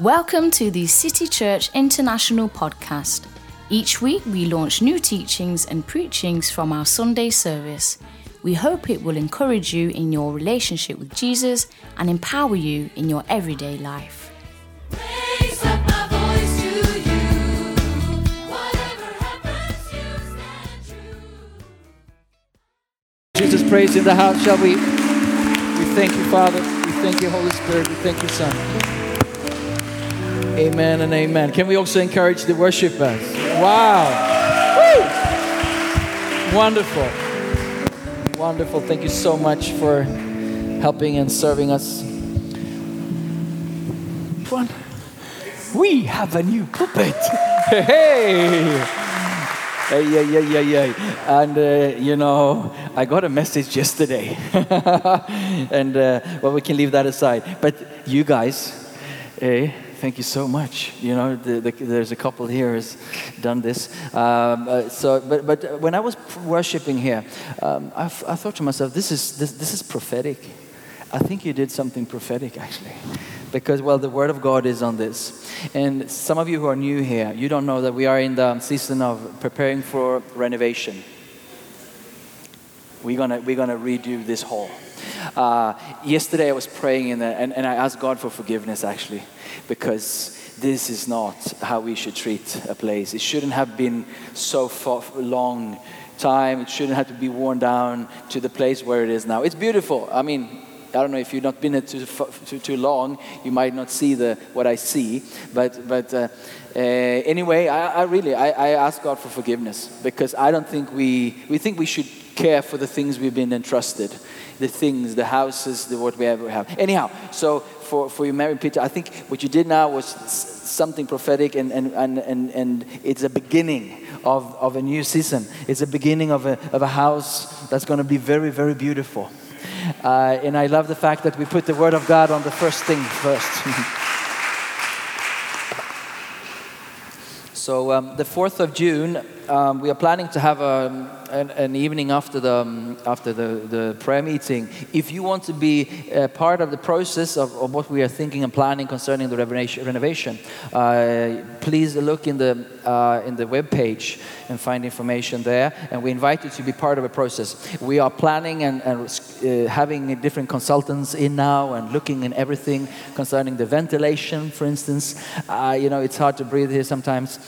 Welcome to the City Church International podcast. Each week we launch new teachings and preachings from our Sunday service. We hope it will encourage you in your relationship with Jesus and empower you in your everyday life. Raise up my voice to you. Whatever happens, you stand true. Jesus, praise in the house, shall we? We thank you, Father. We thank you, Holy Spirit. We thank you, Son. Amen and amen. Can we also encourage the worshipers? Wow. Woo! Wonderful. Wonderful. Thank you so much for helping and serving us. One. We have a new puppet. Hey! Hey, yeah, yeah, yeah, yeah. And, uh, you know, I got a message yesterday. and, uh, well, we can leave that aside. But you guys, eh, thank you so much. You know, the, the, there's a couple here has done this. Um, uh, so, but, but when I was worshiping here, um, I, I thought to myself, this is, this, this is prophetic. I think you did something prophetic, actually. Because, well, the Word of God is on this. And some of you who are new here, you don't know that we are in the season of preparing for renovation. We're gonna, we're gonna redo this hall. Uh, yesterday I was praying in the, and, and I asked God for forgiveness actually, because this is not how we should treat a place. It shouldn't have been so far, long time. It shouldn't have to be worn down to the place where it is now. It's beautiful. I mean, I don't know if you've not been here too, too, too long, you might not see the, what I see. But, but uh, uh, anyway, I, I really, I, I ask God for forgiveness because I don't think we, we think we should care for the things we've been entrusted, the things, the houses, the what we ever have. Anyhow, so for, for you, Mary Peter, I think what you did now was something prophetic and, and, and, and, and it's a beginning of, of a new season. It's a beginning of a, of a house that's going to be very, very beautiful. Uh, and I love the fact that we put the Word of God on the first thing first. so, um, the 4th of June, um, we are planning to have a, an, an evening after, the, um, after the, the prayer meeting. If you want to be uh, part of the process of, of what we are thinking and planning concerning the renovation, renovation uh, please look in the, uh, in the web page and find information there. And we invite you to be part of a process. We are planning and, and uh, having different consultants in now and looking in everything concerning the ventilation, for instance. Uh, you know, it's hard to breathe here sometimes.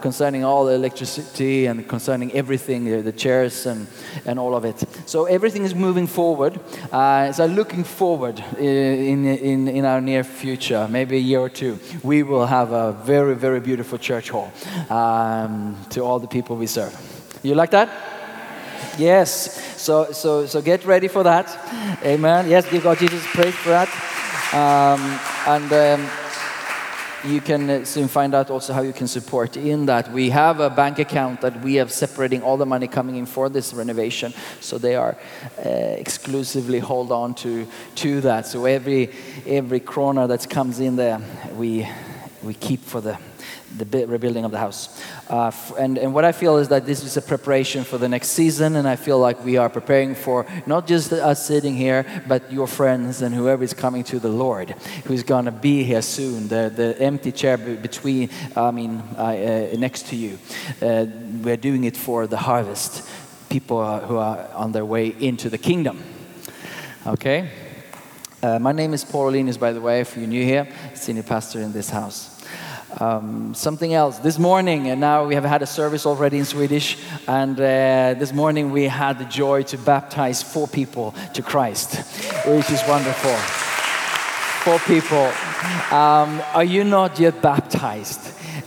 Concerning all the electricity and concerning everything, uh, the chairs and, and all of it. So everything is moving forward. Uh, so looking forward uh, in, in, in our near future, maybe a year or two, we will have a very, very beautiful church hall um, to all the people we serve. You like that? Yes. So, so, so get ready for that. Amen. Yes, give God Jesus praise for that. Um, and um, you can uh, soon find out also how you can support in that. We have a bank account that we have separating all the money coming in for this renovation. So they are uh, exclusively hold on to, to that. So every, every krona that comes in there, we, we keep for the, the rebuilding of the house. Uh, and, and what I feel is that this is a preparation for the next season, and I feel like we are preparing for not just us sitting here, but your friends and whoever is coming to the Lord, who's going to be here soon. The, the empty chair between, I mean, uh, next to you. Uh, we're doing it for the harvest, people who are on their way into the kingdom. Okay? Uh, my name is Paul Linus, by the way, if you're new here, senior pastor in this house. Um, something else. This morning, and now we have had a service already in Swedish, and uh, this morning we had the joy to baptize four people to Christ, which is wonderful. Four people. Um, are you not yet baptized?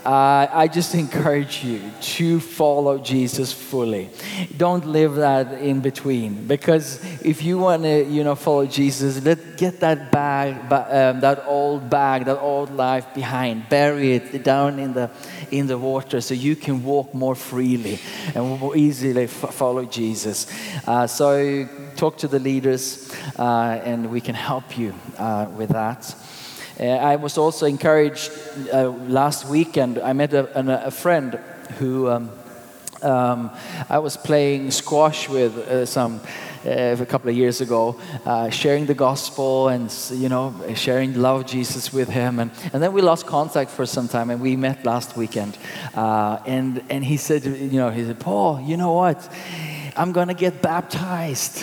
Uh, I just encourage you to follow Jesus fully. Don't live that in between, because if you want to, you know, follow Jesus, let get that bag, um, that old bag, that old life behind, bury it down in the in the water, so you can walk more freely and more easily f- follow Jesus. Uh, so talk to the leaders, uh, and we can help you uh, with that. Uh, I was also encouraged uh, last weekend. I met a, an, a friend who um, Um, I was playing squash with uh, some uh, a couple of years ago, uh, sharing the gospel and you know sharing the love of Jesus with him, and, and then we lost contact for some time, and we met last weekend, uh, and and he said, you know, he said, Paul, you know what? I'm gonna get baptized.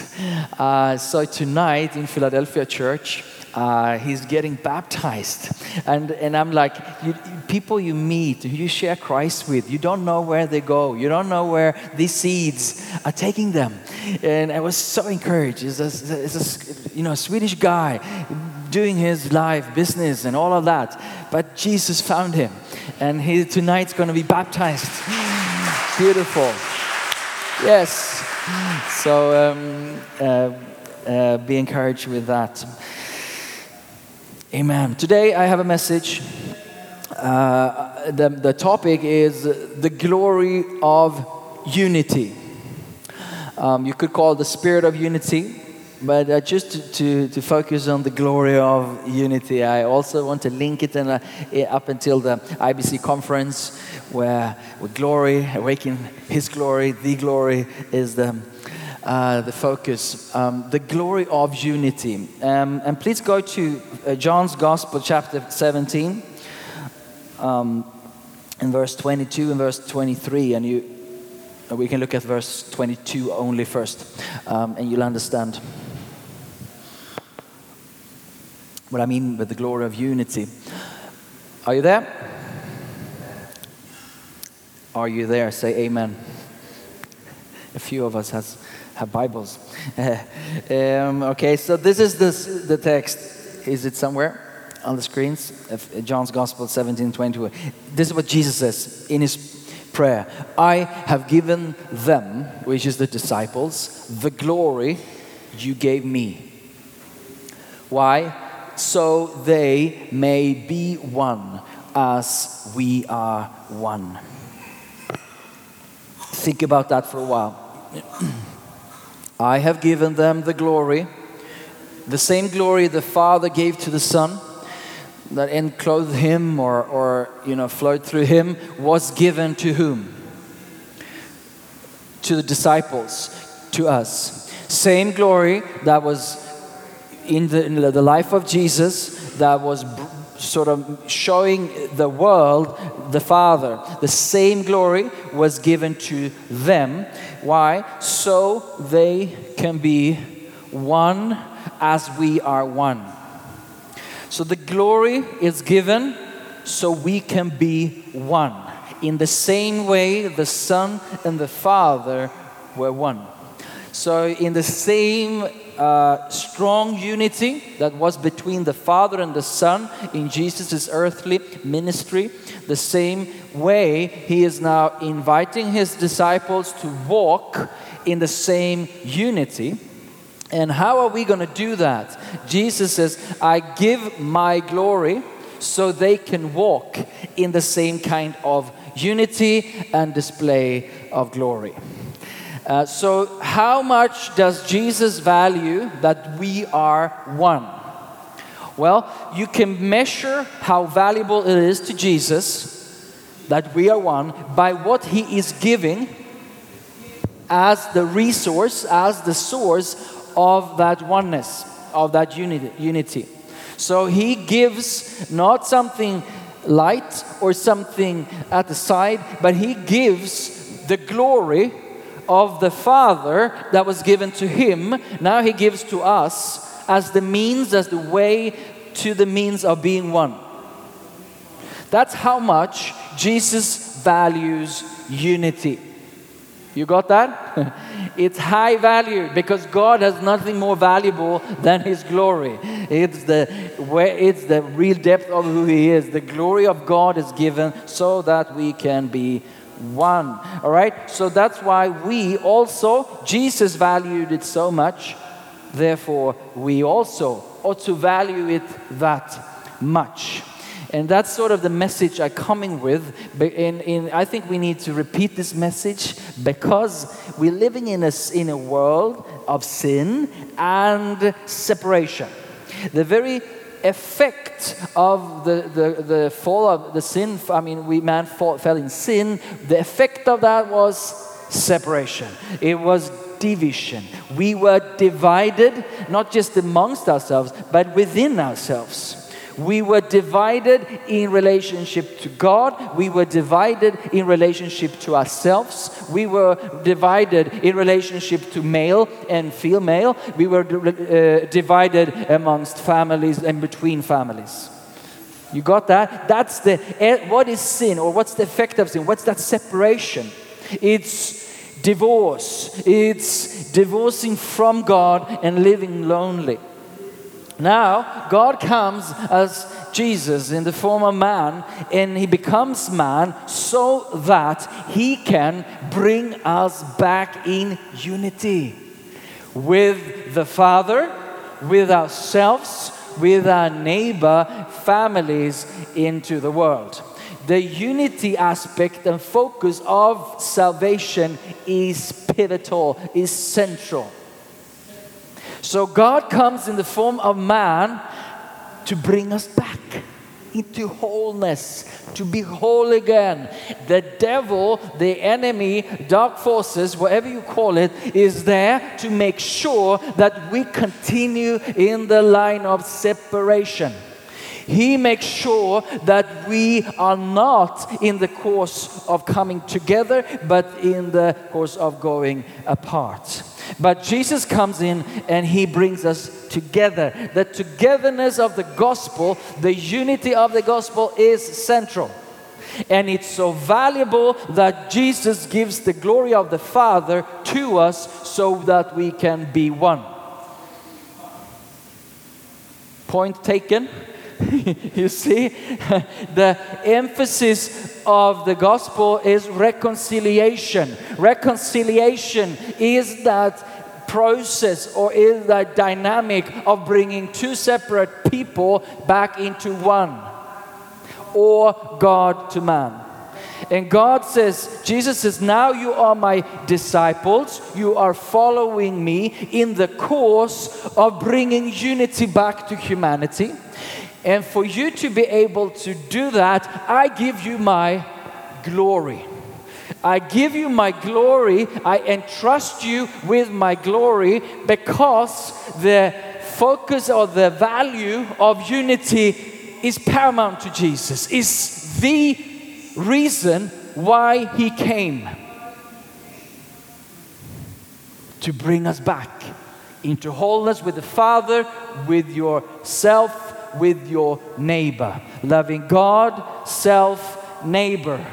So tonight in Philadelphia church, uh, he's getting baptized. And, and I'm like, you, people you meet, you share Christ with, you don't know where they go. You don't know where these seeds are taking them. And I was so encouraged. It's a, a you know, Swedish guy doing his life business and all of that. But Jesus found him. And he tonight's going to be baptized. Beautiful. Yes. So um, uh, uh, be encouraged with that. Amen. Today I have a message. Uh, the, the topic is the glory of unity. Um, you could call the spirit of unity, but uh, just to, to, to focus on the glory of unity, I also want to link it in a, eh, up until the IBC conference where with glory, awaken His glory, the glory is the, uh, the focus. Um, the glory of unity. Um, and please go to uh, John's Gospel, chapter 17, um, in verse 22 and verse 23, and you. uh, We can look at verse 22 only first, um, and you'll understand what I mean by the glory of unity. Are you there? Are you there? Say amen. A few of us has, have Bibles. um, okay, so this is this, the text. Is it somewhere on the screens? John's Gospel 17 22. This is what Jesus says in his prayer I have given them, which is the disciples, the glory you gave me. Why? So they may be one as we are one. Think about that for a while. I have given them the glory, the same glory the Father gave to the Son, that enclosed him or, or you know flowed through him, was given to whom? To the disciples, to us. Same glory that was in the, in the life of Jesus that was sort of showing the world the Father. The same glory was given to them. Why? So they can be one as we are one. So the glory is given so we can be one. In the same way the Son and the Father were one. So, in the same uh, strong unity that was between the Father and the Son in Jesus' earthly ministry, the same way He is now inviting His disciples to walk in the same unity. And how are we going to do that? Jesus says, I give my glory so they can walk in the same kind of unity and display of glory. Uh, so, how much does Jesus value that we are one? Well, you can measure how valuable it is to Jesus that we are one by what he is giving as the resource, as the source of that oneness, of that unity. unity. So he gives not something light or something at the side, but he gives the glory of the Father that was given to him. Now he gives to us as the means, as the way to the means of being one. That's how much Jesus values unity. You got that? it's high value because God has nothing more valuable than His glory. It's the where it's the real depth of who He is. The glory of God is given so that we can be one. All right. So that's why we also Jesus valued it so much. Therefore, we also ought to value it that much. And that's sort of the message I'm coming with. In, in, I think we need to repeat this message because we're living in a, in a world of sin and separation. The very effect of the, the, the fall of the sin, I mean, we man fall, fell in sin, the effect of that was separation. It was division. We were divided, not just amongst ourselves, but within ourselves. We were divided in relationship to God. We were divided in relationship to ourselves. We were divided in relationship to male and female. We were uh, divided amongst families and between families. You got that? That's the what is sin or what's the effect of sin? What's that separation? It's divorce. It's divorcing from God and living lonely. Now, God comes as Jesus in the form of man, and he becomes man so that he can bring us back in unity with the Father, with ourselves, with our neighbor, families into the world. The unity aspect and focus of salvation is pivotal, is central. So God comes in the form of man to bring us back into wholeness, to be whole again. The devil, the enemy, dark forces, whatever you call it, is there to make sure that we continue in the line of separation. He makes sure that we are not in the course of coming together, but in the course of going apart. But Jesus comes in and he brings us together. The togetherness of the gospel, the unity of the gospel is central. And it's so valuable that Jesus gives the glory of the Father to us so that we can be one. Point taken. you see, the emphasis of the gospel is reconciliation. Reconciliation is that process or is that dynamic of bringing two separate people back into one or God to man. And God says, Jesus says, now you are my disciples. You are following me in the course of bringing unity back to humanity. And for you to be able to do that, I give you my glory. I give you my glory. I entrust you with my glory because the focus or the value of unity is paramount to Jesus, is the reason why he came to bring us back into wholeness with the Father, with yourself, with your neighbor. Loving God, self, neighbor.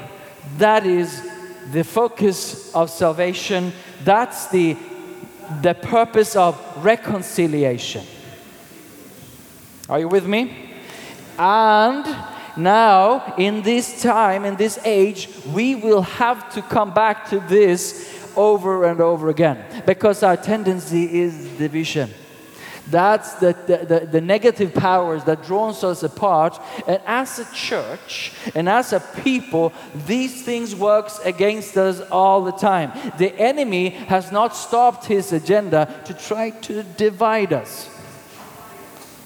That is the focus of salvation. That's the, the purpose of reconciliation. Are you with me? And now, in this time, in this age, we will have to come back to this over and over again because our tendency is division. That's the, the, the, negative powers that draws us apart. And as a church and as a people, these things works against us all the time. The enemy has not stopped his agenda to try to divide us.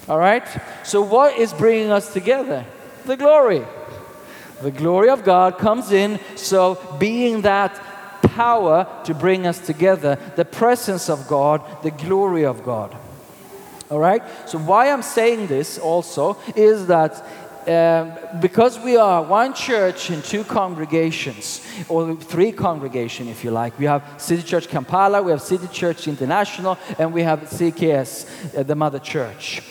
All right? So, what is bringing us together? The glory. The glory of God comes in, so being that power to bring us together, the presence of God, the glory of God. All right? So, why I'm saying this also is that um, because we are one church in two congregations, or three congregations, if you like. We have City Church Kampala, we have City Church International, and we have CKS, uh, the mother church.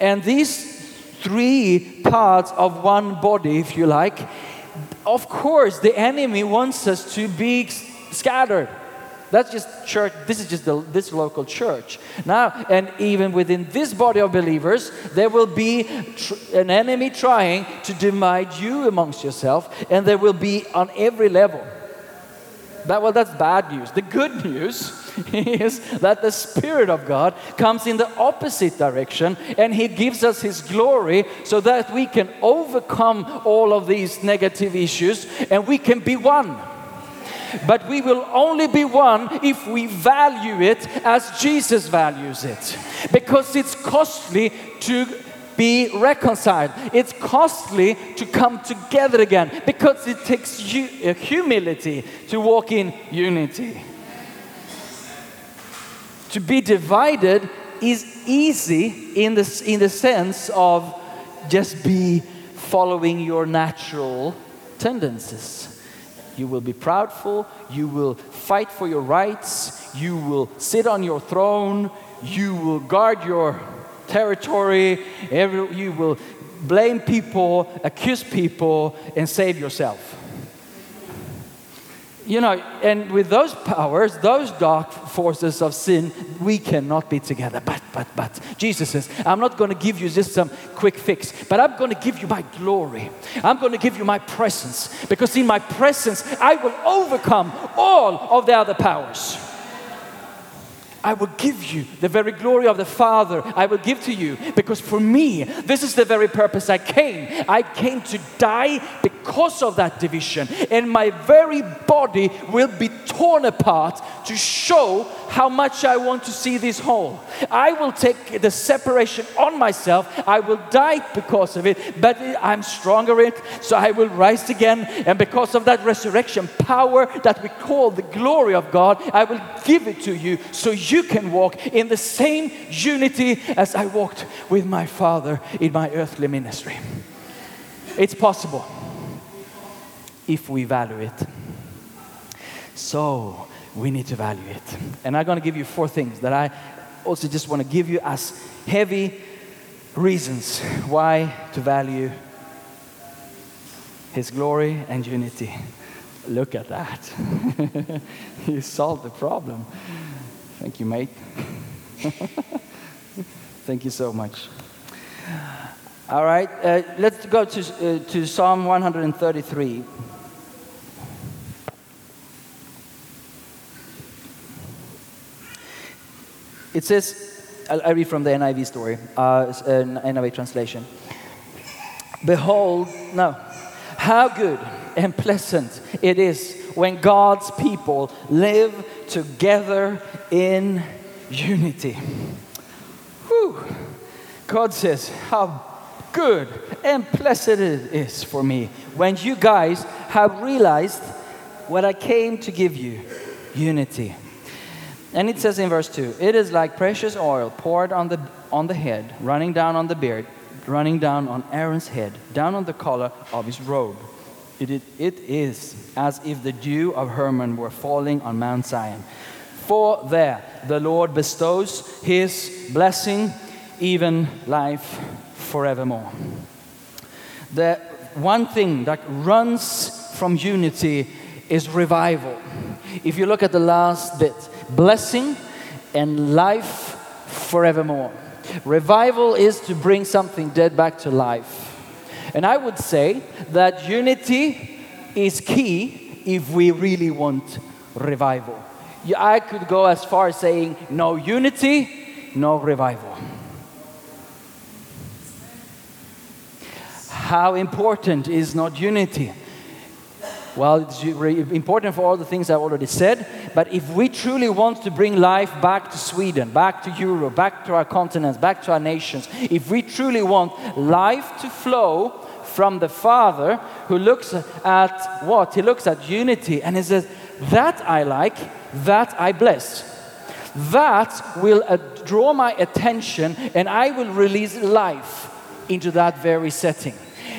And these three parts of one body, if you like, of course, the enemy wants us to be scattered. That's just church. This is just the, this local church. Now, and even within this body of believers, there will be tr- an enemy trying to divide you amongst yourself, and there will be on every level. That, well, that's bad news. The good news is that the Spirit of God comes in the opposite direction and He gives us His glory so that we can overcome all of these negative issues and we can be one. But we will only be one if we value it as Jesus values it. Because it's costly to be reconciled. It's costly to come together again because it takes uh, humility to walk in unity. To be divided is easy in the, in the sense of just be following your natural tendencies. You will be proudful, you will fight for your rights, you will sit on your throne, you will guard your territory, every, you will blame people, accuse people, and save yourself. You know, and with those powers, those dark forces of sin, we cannot be together. But, but, but, Jesus says, I'm not going to give you just some quick fix, but I'm going to give you my glory. I'm going to give you my presence, because in my presence, I will overcome all of the other powers. I will give you the very glory of the Father. I will give to you because for me, this is the very purpose I came. I came to die because of that division, and my very body will be torn apart to show how much I want to see this whole. I will take the separation on myself. I will die because of it, but I'm stronger in it, so I will rise again. And because of that resurrection power that we call the glory of God, I will give it to you so you can walk in the same unity as I walked with my Father in my earthly ministry. It's possible if we value it. So we need to value it. And I'm going to give you four things that I also just want to give you as heavy reasons why to value His glory and unity. Look at that. you solved the problem. Thank you, mate. Thank you so much. All right, uh, let's go to, uh, to Psalm 133. It says, I'll, I'll read from the NIV story, uh, uh, NIV translation. Behold, no, how good and pleasant it is when God's people live together in unity. Whew. God says, How good and blessed it is for me when you guys have realized what I came to give you unity. And it says in verse 2 It is like precious oil poured on the, on the head, running down on the beard, running down on Aaron's head, down on the collar of his robe. It, it, it is as if the dew of Hermon were falling on Mount Zion. For there the Lord bestows his blessing, even life forevermore. The one thing that runs from unity is revival. If you look at the last bit, blessing and life forevermore. Revival is to bring something dead back to life. And I would say that unity is key if we really want revival. I could go as far as saying no unity, no revival. How important is not unity? Well, it's important for all the things I've already said, but if we truly want to bring life back to Sweden, back to Europe, back to our continents, back to our nations, if we truly want life to flow from the Father who looks at what? He looks at unity and he says, That I like, that I bless. That will uh, draw my attention and I will release life into that very setting.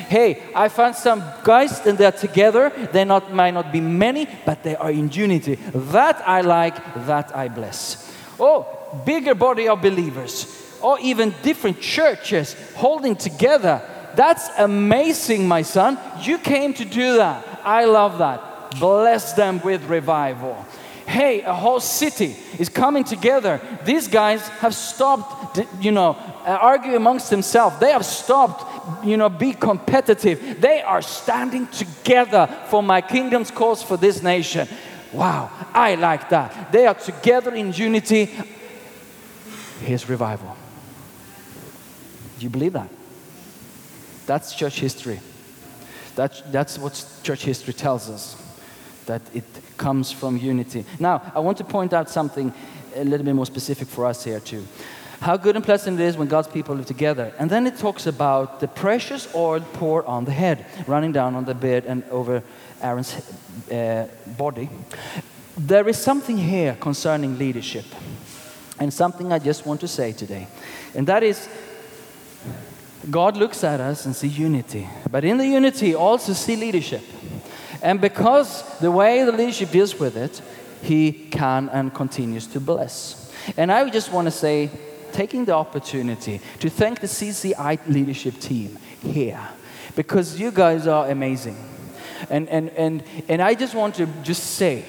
Hey, I found some guys and they're together. They not might not be many, but they are in unity. That I like, that I bless. Oh, bigger body of believers, or even different churches holding together. That's amazing, my son. You came to do that. I love that. Bless them with revival. Hey, a whole city is coming together. These guys have stopped, you know, uh, argue amongst themselves. They have stopped, you know, be competitive. They are standing together for my kingdom's cause for this nation. Wow, I like that. They are together in unity. Here's revival. Do you believe that? That's church history. That's, that's what church history tells us, that it comes from unity. Now, I want to point out something a little bit more specific for us here, too. How good and pleasant it is when God's people live together. And then it talks about the precious oil poured on the head, running down on the beard and over Aaron's uh, body. There is something here concerning leadership, and something I just want to say today. And that is God looks at us and see unity, but in the unity also see leadership. And because the way the leadership deals with it, he can and continues to bless. And I just want to say, taking the opportunity to thank the CCI leadership team here, because you guys are amazing. And, and, and, and I just want to just say,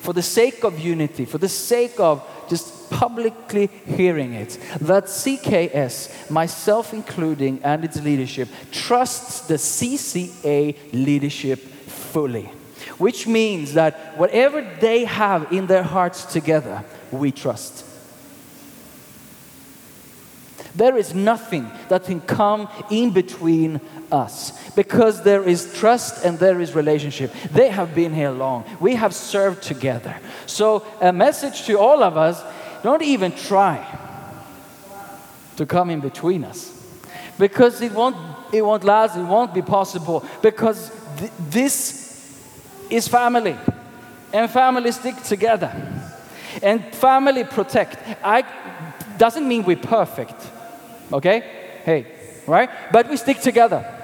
for the sake of unity, for the sake of just publicly hearing it, that CKS, myself including, and its leadership, trusts the CCI leadership fully. Which means that whatever they have in their hearts together, we trust. There is nothing that can come in between us because there is trust and there is relationship. They have been here long. We have served together. So, a message to all of us don't even try to come in between us because it won't, it won't last, it won't be possible because th- this is family and family stick together and family protect. I doesn't mean we're perfect, okay? Hey, right? But we stick together.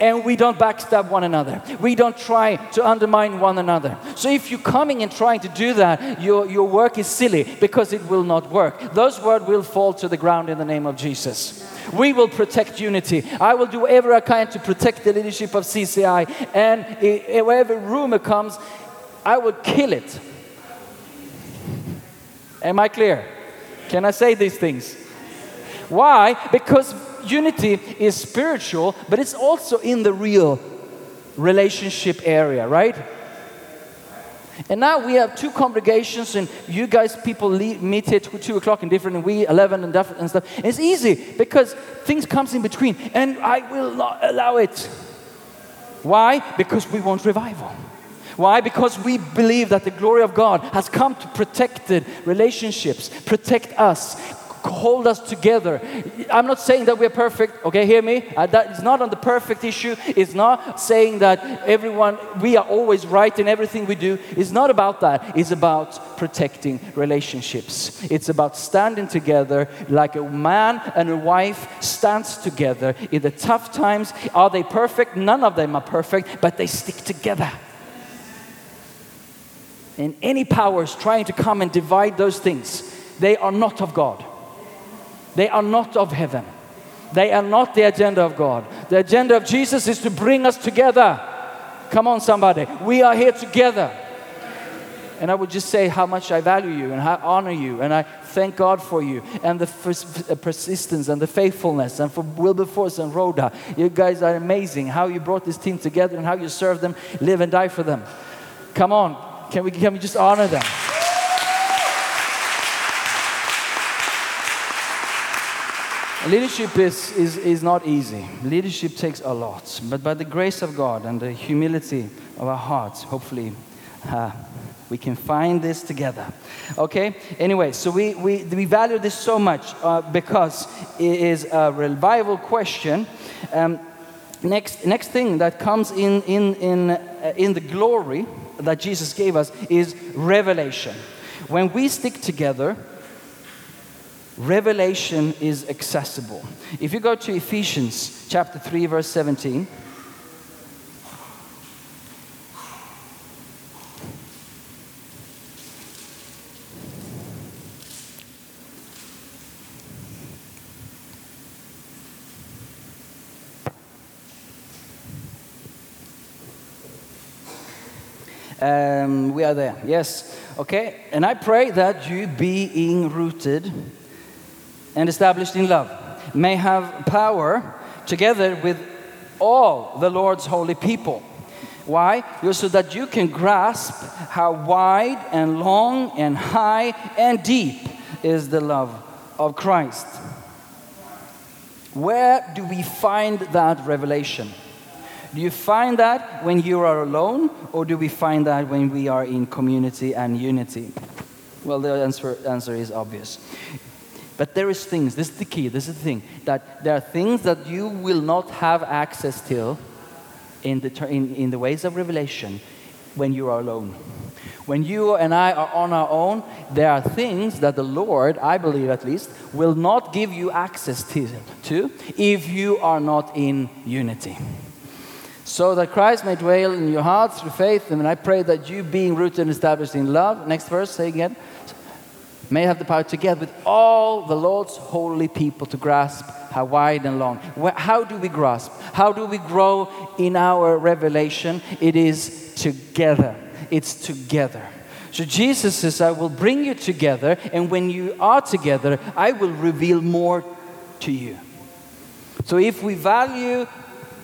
And we don't backstab one another. We don't try to undermine one another. So if you're coming and trying to do that, your, your work is silly because it will not work. Those words will fall to the ground in the name of Jesus. We will protect unity. I will do whatever I can to protect the leadership of CCI. And wherever rumor comes, I will kill it. Am I clear? Can I say these things? Why? Because unity is spiritual, but it's also in the real relationship area, right? And now we have two congregations, and you guys, people leave, meet at two, o'clock in different, and we eleven and different and stuff. And it's easy because things comes in between, and I will not allow it. Why? Because we want revival. Why? Because we believe that the glory of God has come to protect the relationships, protect us, hold us together. I'm not saying that we're perfect, okay, hear me? Uh, that is not on the perfect issue. It's not saying that everyone, we are always right in everything we do. It's not about that. It's about protecting relationships. It's about standing together like a man and a wife stands together in the tough times. Are they perfect? None of them are perfect, but they stick together. And any powers trying to come and divide those things, they are not of God. They are not of heaven. They are not the agenda of God. The agenda of Jesus is to bring us together. Come on, somebody. We are here together. And I would just say how much I value you and I honor you and I thank God for you and the uh, persistence and the faithfulness and for Wilberforce and Rhoda. You guys are amazing. How you brought this team together and how you serve them, live and die for them. Come on, can we, can we just honor them? Leadership is, is, is not easy. Leadership takes a lot. But by the grace of God and the humility of our hearts, hopefully, uh, we can find this together. Okay? Anyway, so we, we, we value this so much uh, because it is a revival question. Um, next, next thing that comes in, in, in, uh, in the glory that Jesus gave us is revelation. When we stick together, revelation is accessible. If you go to Ephesians chapter 3 verse 17, Um, we are there. Yes. Okay. And I pray that you, being rooted and established in love, may have power together with all the Lord's holy people. Why? So that you can grasp how wide and long and high and deep is the love of Christ. Where do we find that revelation? Do you find that when you are alone, or do we find that when we are in community and unity? Well, the answer, answer is obvious. But there is things, this is the key, this is the thing, that there are things that you will not have access to in the, in, in the ways of revelation when you are alone. When you and I are on our own, there are things that the Lord, I believe at least, will not give you access to, to if you are not in unity. So that Christ may dwell in your hearts through faith, and I pray that you, being rooted and established in love, next verse, say again, may have the power together with all the Lord's holy people to grasp how wide and long. How do we grasp? How do we grow in our revelation? It is together. It's together. So Jesus says, I will bring you together, and when you are together, I will reveal more to you. So if we value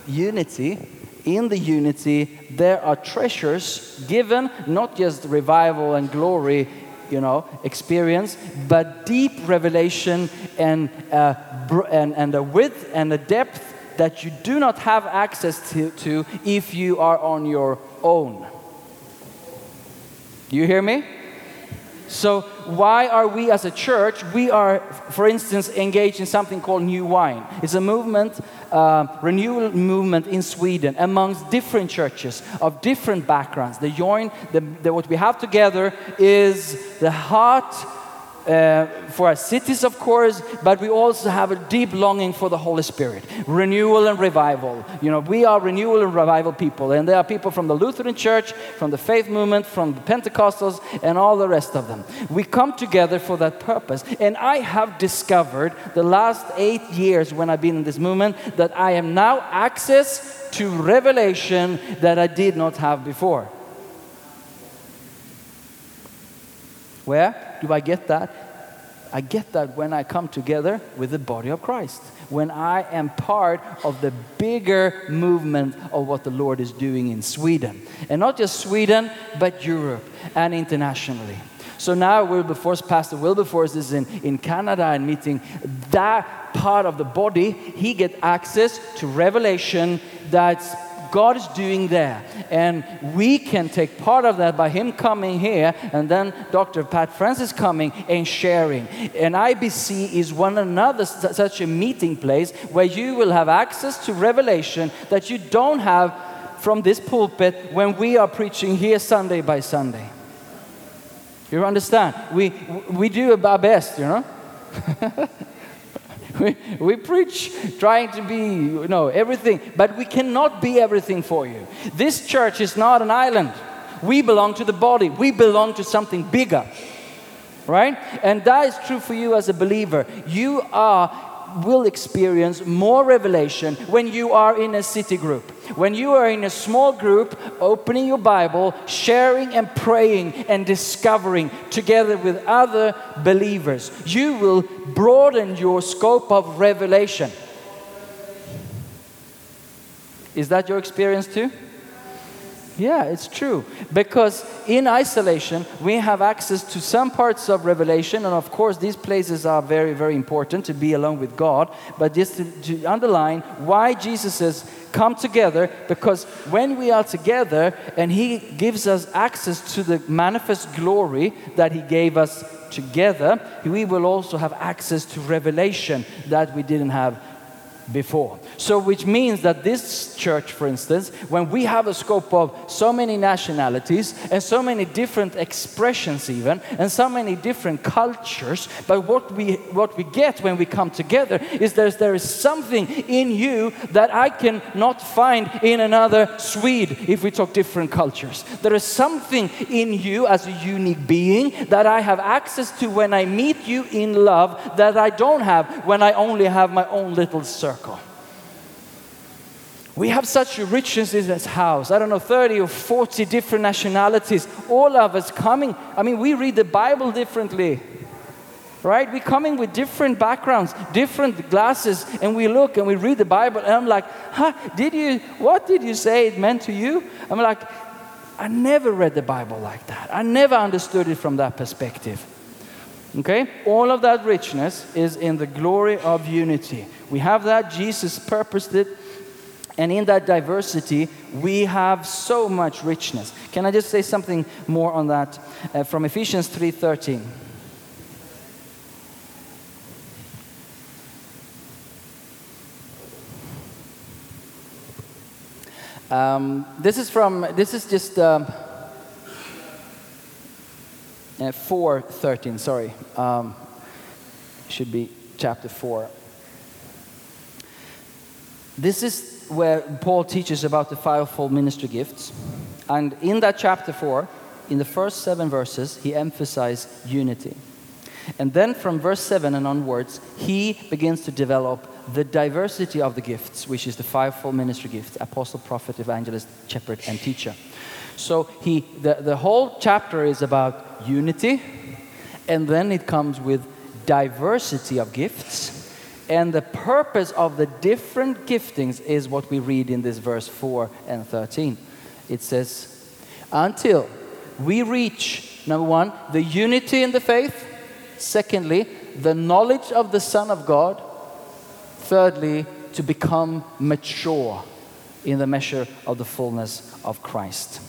unity, in the unity, there are treasures given, not just revival and glory, you know, experience, but deep revelation and, uh, and, and a width and a depth that you do not have access to, to if you are on your own. Do you hear me? So, why are we as a church? We are, for instance, engaged in something called New Wine. It's a movement, uh, renewal movement in Sweden amongst different churches of different backgrounds. They join, the, the, what we have together is the heart uh, for our cities, of course, but we also have a deep longing for the Holy Spirit, renewal and revival. You know, we are renewal and revival people, and there are people from the Lutheran Church, from the faith movement, from the Pentecostals, and all the rest of them. We come together for that purpose, and I have discovered the last eight years when I've been in this movement that I am now access to revelation that I did not have before. Where do I get that? I get that when I come together with the body of Christ, when I am part of the bigger movement of what the Lord is doing in Sweden. And not just Sweden, but Europe and internationally. So now Wilberforce, Pastor Wilberforce is in, in Canada and meeting that part of the body. He get access to revelation that's God is doing there. And we can take part of that by Him coming here and then Dr. Pat Francis coming and sharing. And IBC is one another such a meeting place where you will have access to revelation that you don't have from this pulpit when we are preaching here Sunday by Sunday. You understand? We, we do our best, you know? we, we preach trying to be, you know, everything, but we cannot be everything for you. This church is not an island. We belong to the body, we belong to something bigger, right? And that is true for you as a believer. You are will experience more revelation when you are in a city group. When you are in a small group, opening your Bible, sharing and praying and discovering together with other believers, you will broaden your scope of revelation. Is that your experience too? Yeah, it's true. Because in isolation, we have access to some parts of Revelation, and of course, these places are very, very important to be alone with God. But just to, to underline why Jesus says, come together, because when we are together and He gives us access to the manifest glory that He gave us together, we will also have access to revelation that we didn't have before. So, which means that this church, for instance, when we have a scope of so many nationalities and so many different expressions, even, and so many different cultures, but what we, what we get when we come together is there's, there is something in you that I can not find in another Swede if we talk different cultures. There is something in you as a unique being that I have access to when I meet you in love that I don't have when I only have my own little circle. We have such richness in this house. I don't know, 30 or 40 different nationalities, all of us coming. I mean, we read the Bible differently, right? We're coming with different backgrounds, different glasses, and we look and we read the Bible, and I'm like, huh, did you, what did you say it meant to you? I'm like, I never read the Bible like that. I never understood it from that perspective. Okay? All of that richness is in the glory of unity. We have that. Jesus purposed it. And in that diversity, we have so much richness. Can I just say something more on that uh, from Ephesians 3:13? Um, this is from this is just um, uh, 4:13. Sorry, um, should be chapter 4. This is where Paul teaches about the fivefold ministry gifts. And in that chapter 4, in the first seven verses, he emphasizes unity. And then from verse 7 and onwards, he begins to develop the diversity of the gifts, which is the fivefold ministry gifts apostle, prophet, evangelist, shepherd, and teacher. So he, the, the whole chapter is about unity, and then it comes with diversity of gifts. And the purpose of the different giftings is what we read in this verse 4 and 13. It says, Until we reach, number one, the unity in the faith, secondly, the knowledge of the Son of God, thirdly, to become mature in the measure of the fullness of Christ.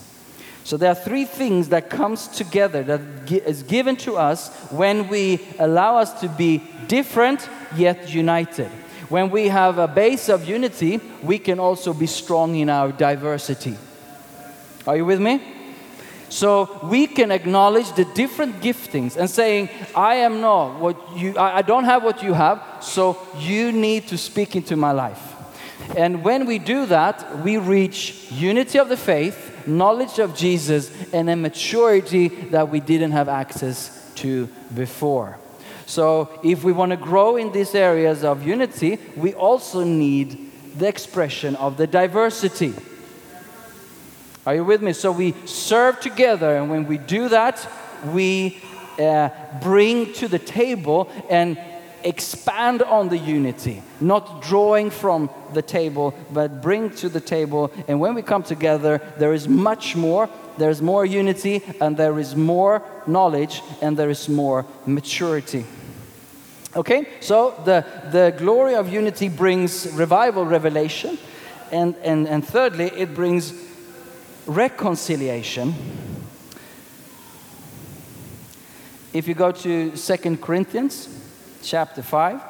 So there are three things that comes together that is given to us when we allow us to be different yet united. When we have a base of unity, we can also be strong in our diversity. Are you with me? So we can acknowledge the different giftings and saying, I am not what you I don't have what you have, so you need to speak into my life. And when we do that, we reach unity of the faith, knowledge of Jesus, and a maturity that we didn't have access to before. So, if we want to grow in these areas of unity, we also need the expression of the diversity. Are you with me? So, we serve together, and when we do that, we uh, bring to the table and expand on the unity, not drawing from the table, but bring to the table. And when we come together, there is much more. There's more unity, and there is more knowledge, and there is more maturity. Okay, so the, the glory of unity brings revival, revelation, and, and, and thirdly, it brings reconciliation. If you go to Second Corinthians chapter 5,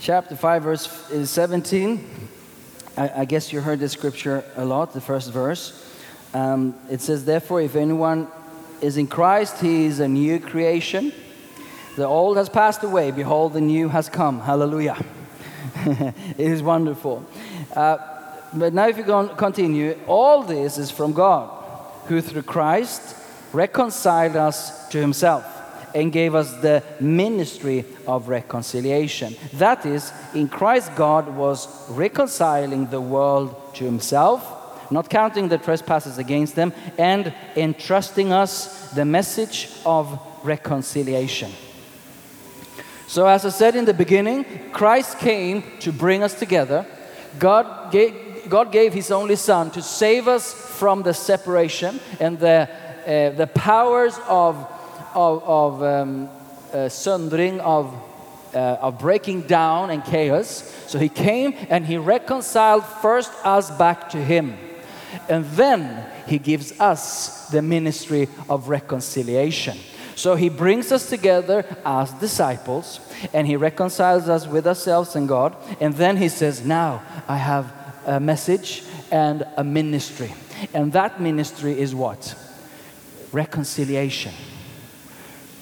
chapter 5, verse uh, 17. I, I guess you heard this scripture a lot, the first verse. Um, it says, Therefore, if anyone is in Christ, he is a new creation. The old has passed away. Behold, the new has come. Hallelujah. it is wonderful. Uh, but now, if you continue, all this is from God, who through Christ reconciled us to himself and gave us the ministry of reconciliation. That is, in Christ, God was reconciling the world to himself, not counting the trespasses against them, and entrusting us the message of reconciliation. So, as I said in the beginning, Christ came to bring us together. God gave, God gave His only Son to save us from the separation and the, uh, the powers of, of, of um, uh, söndring, of, uh, of breaking down and chaos. So, He came and He reconciled first us back to Him. And then He gives us the ministry of reconciliation. So he brings us together as disciples and he reconciles us with ourselves and God. And then he says, Now I have a message and a ministry. And that ministry is what? Reconciliation.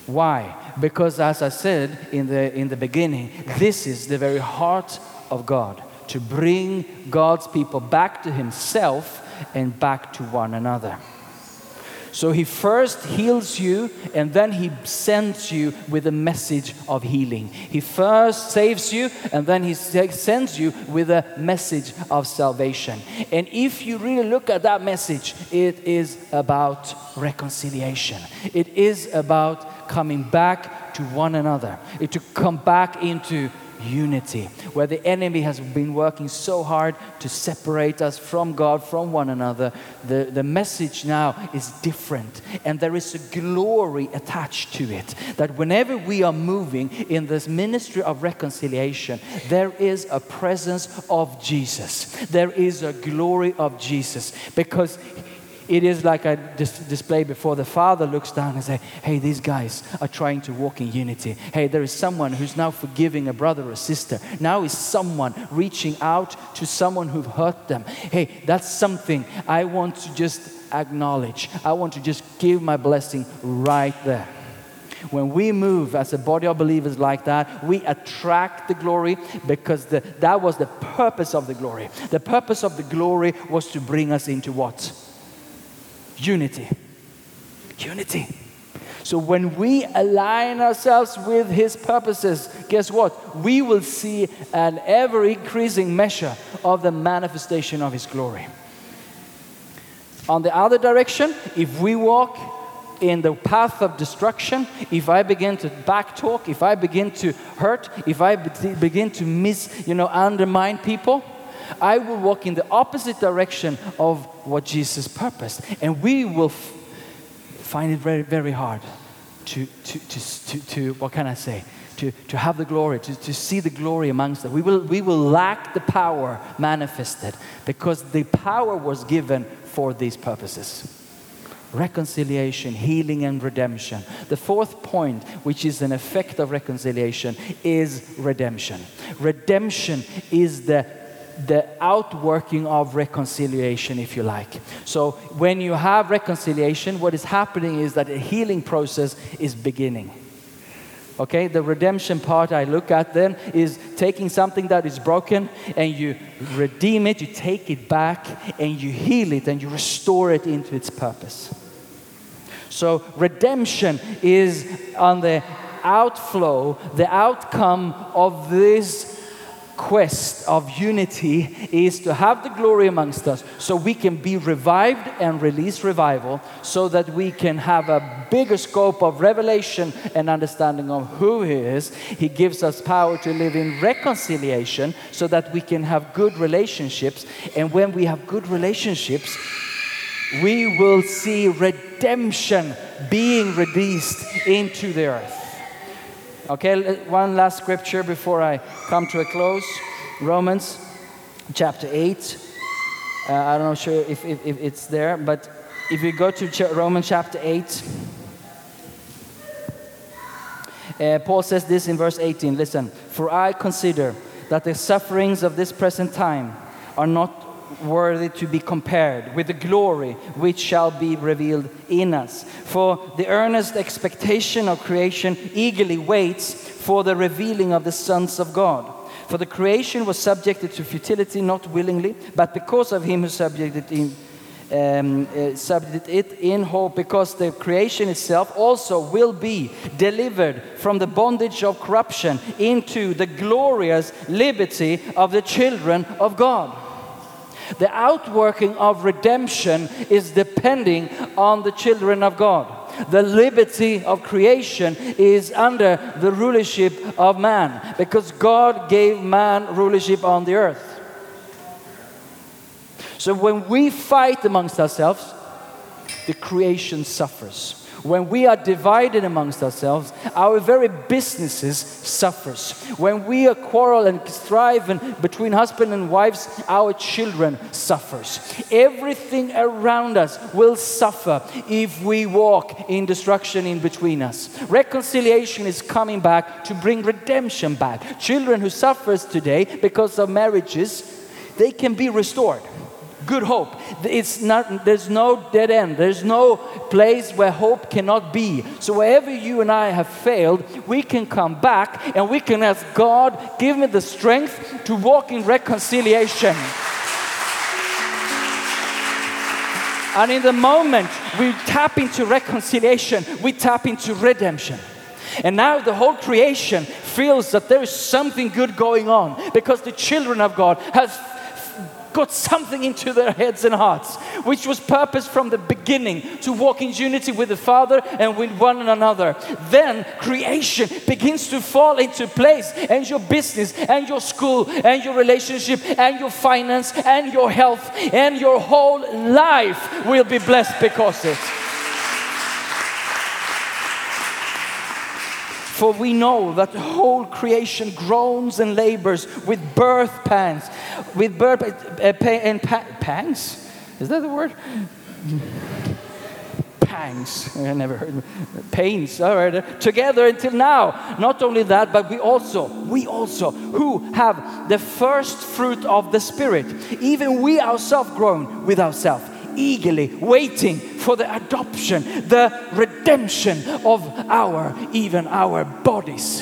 Why? Because as I said in the, in the beginning, this is the very heart of God to bring God's people back to Himself and back to one another. So he first heals you and then he sends you with a message of healing. He first saves you and then he sends you with a message of salvation. And if you really look at that message, it is about reconciliation. It is about coming back to one another, it to come back into unity, where the enemy has been working so hard to separate us from God, from one another. The, the message now is different, and there is a glory attached to it. That whenever we are moving in this ministry of reconciliation, there is a presence of Jesus, there is a glory of Jesus, because It is like a dis- display before the Father looks down and say, "Hey, these guys are trying to walk in unity. Hey, there is someone who's now forgiving a brother or sister. Now is someone reaching out to someone who've hurt them. Hey, that's something I want to just acknowledge. I want to just give my blessing right there." When we move as a body of believers like that, we attract the glory because the, that was the purpose of the glory. The purpose of the glory was to bring us into what? Unity. Unity. So when we align ourselves with His purposes, guess what? We will see an ever increasing measure of the manifestation of His glory. On the other direction, if we walk in the path of destruction, if I begin to backtalk, if I begin to hurt, if I be- begin to miss, you know, undermine people, I will walk in the opposite direction of what Jesus purposed. And we will f- find it very, very hard to, to, to, to, to what can I say? To, to have the glory, to, to see the glory amongst us. We will, we will lack the power manifested because the power was given for these purposes reconciliation, healing, and redemption. The fourth point, which is an effect of reconciliation, is redemption. Redemption is the the outworking of reconciliation, if you like. So, when you have reconciliation, what is happening is that a healing process is beginning. Okay, the redemption part I look at then is taking something that is broken and you redeem it, you take it back, and you heal it and you restore it into its purpose. So, redemption is on the outflow, the outcome of this quest of unity is to have the glory amongst us so we can be revived and release revival so that we can have a bigger scope of revelation and understanding of who he is. He gives us power to live in reconciliation so that we can have good relationships. And when we have good relationships we will see redemption being released into the earth Okay, one last scripture before I come to a close. Romans chapter 8. Uh, I don't know sure if, if, if it's there, but if you go to Romans chapter 8, uh, Paul says this in verse 18 Listen, for I consider that the sufferings of this present time are not worthy to be compared with the glory which shall be revealed in us. For the earnest expectation of creation eagerly waits for the revealing of the sons of God. For the creation was subjected to futility, not willingly, but because of him who subjected um, uh, it in hope, because the creation itself also will be delivered from the bondage of corruption into the glorious liberty of the children of God. The outworking of redemption is depending on the children of God. The liberty of creation is under the rulership of man because God gave man rulership on the earth. So when we fight amongst ourselves, the creation suffers. When we are divided amongst ourselves, our very businesses suffers. When we are quarrel and strive and between husband and wives, our children suffers. Everything around us will suffer if we walk in destruction in between us. Reconciliation is coming back to bring redemption back. Children who suffers today because of marriages, they can be restored good hope. It's not, there's no dead end. There's no place where hope cannot be. So wherever you and I have failed, we can come back and we can ask God, give me the strength to walk in reconciliation. And in the moment we tap into reconciliation, we tap into redemption. And now the whole creation feels that there is something good going on because the children of God has got something into their heads and hearts, which was purpose from the beginning to walk in unity with the Father and with one another. Then creation begins to fall into place, and your business, and your school, and your relationship, and your finance, and your health, and your whole life will be blessed because it. For we know that the whole creation groans and labors with birth pangs, with birth uh, pa- and pa- pangs. Is that the word? pangs. I never heard pains. All right, together until now. Not only that, but we also, we also, who have the first fruit of the Spirit, even we ourselves groan with ourselves, eagerly waiting for the adoption, the redemption of our, even our bodies.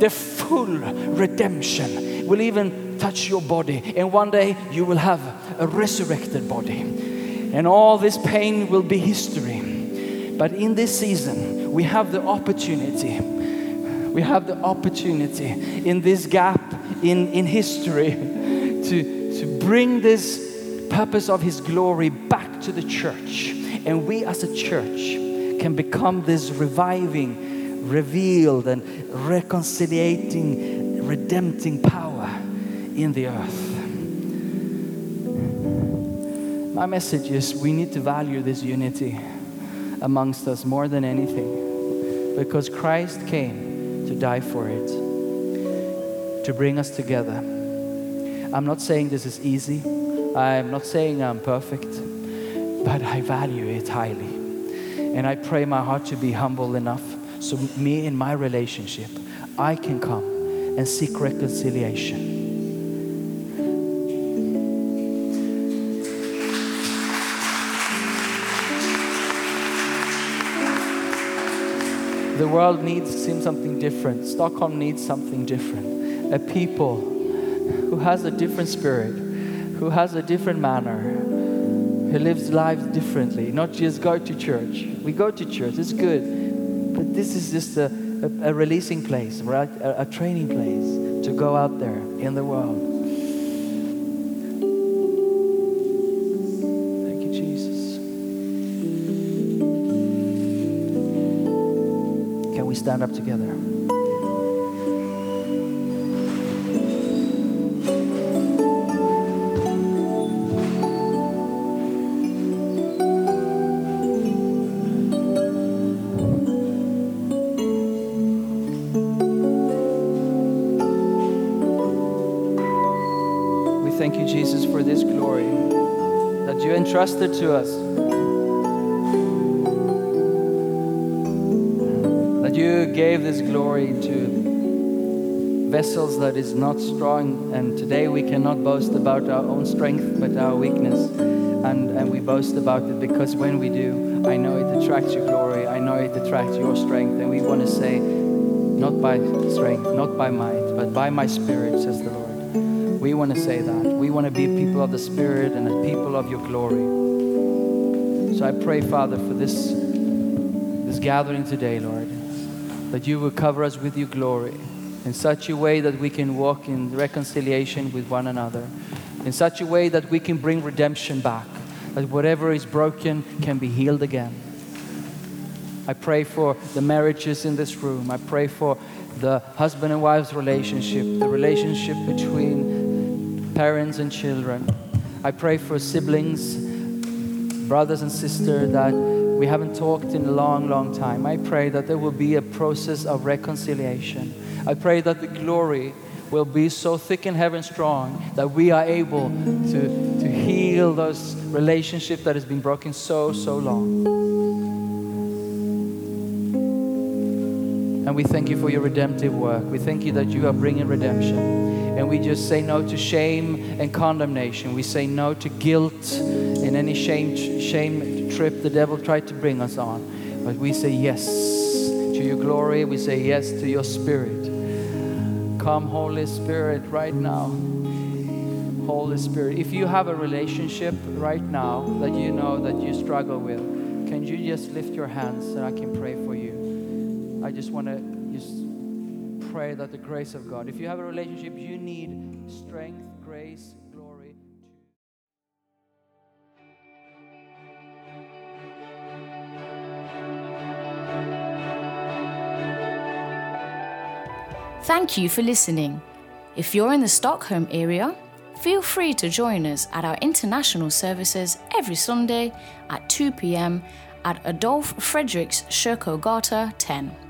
The full redemption will even touch your body, and one day you will have a resurrected body and all this pain will be history. But in this season, we have the opportunity. We have the opportunity in this gap in, in history to, to bring this purpose of His glory back to the church. And we as a church can become this reviving, revealed, and reconciliating, redempting power in the earth. My message is we need to value this unity amongst us more than anything because Christ came to die for it, to bring us together. I'm not saying this is easy, I'm not saying I'm perfect, but I value it highly. And I pray my heart to be humble enough so, me in my relationship, I can come and seek reconciliation. The world needs something different. Stockholm needs something different. A people who has a different spirit, who has a different manner, who lives lives differently. Not just go to church. We go to church, it's good. But this is just a, a, a releasing place, right? A, a training place to go out there in the world. Thank you, Jesus. Can we stand up together? Entrusted to us. That you gave this glory to vessels that is not strong. And today we cannot boast about our own strength, but our weakness. And, and we boast about it because when we do, I know it attracts your glory. I know it attracts your strength. And we want to say, not by strength, not by might, but by my spirit, says the Lord. We want to say that. We want to be people of the Spirit and a people of your glory. So I pray, Father, for this, this gathering today, Lord, that you will cover us with your glory in such a way that we can walk in reconciliation with one another, in such a way that we can bring redemption back, that whatever is broken can be healed again. I pray for the marriages in this room. I pray for the husband and wife's relationship, the relationship between parents and children. I pray for siblings, brothers and sisters that we haven't talked in a long, long time. I pray that there will be a process of reconciliation. I pray that the glory will be so thick in heaven strong that we are able to, to heal those relationships that has been broken so, so long. And we thank you for your redemptive work. We thank you that you are bringing redemption. And we just say no to shame and condemnation. We say no to guilt and any shame, shame trip the devil tried to bring us on. But we say yes to your glory. We say yes to your spirit. Come, Holy Spirit, right now. Holy Spirit, if you have a relationship right now that you know that you struggle with, can you just lift your hands and I can pray for you? I just want to pray that the grace of God, if you have a relationship, you need strength, grace, glory. Thank you for listening. If you're in the Stockholm area, feel free to join us at our international services every Sunday at 2 pm at Adolf Fredriks Kyrkogata 10.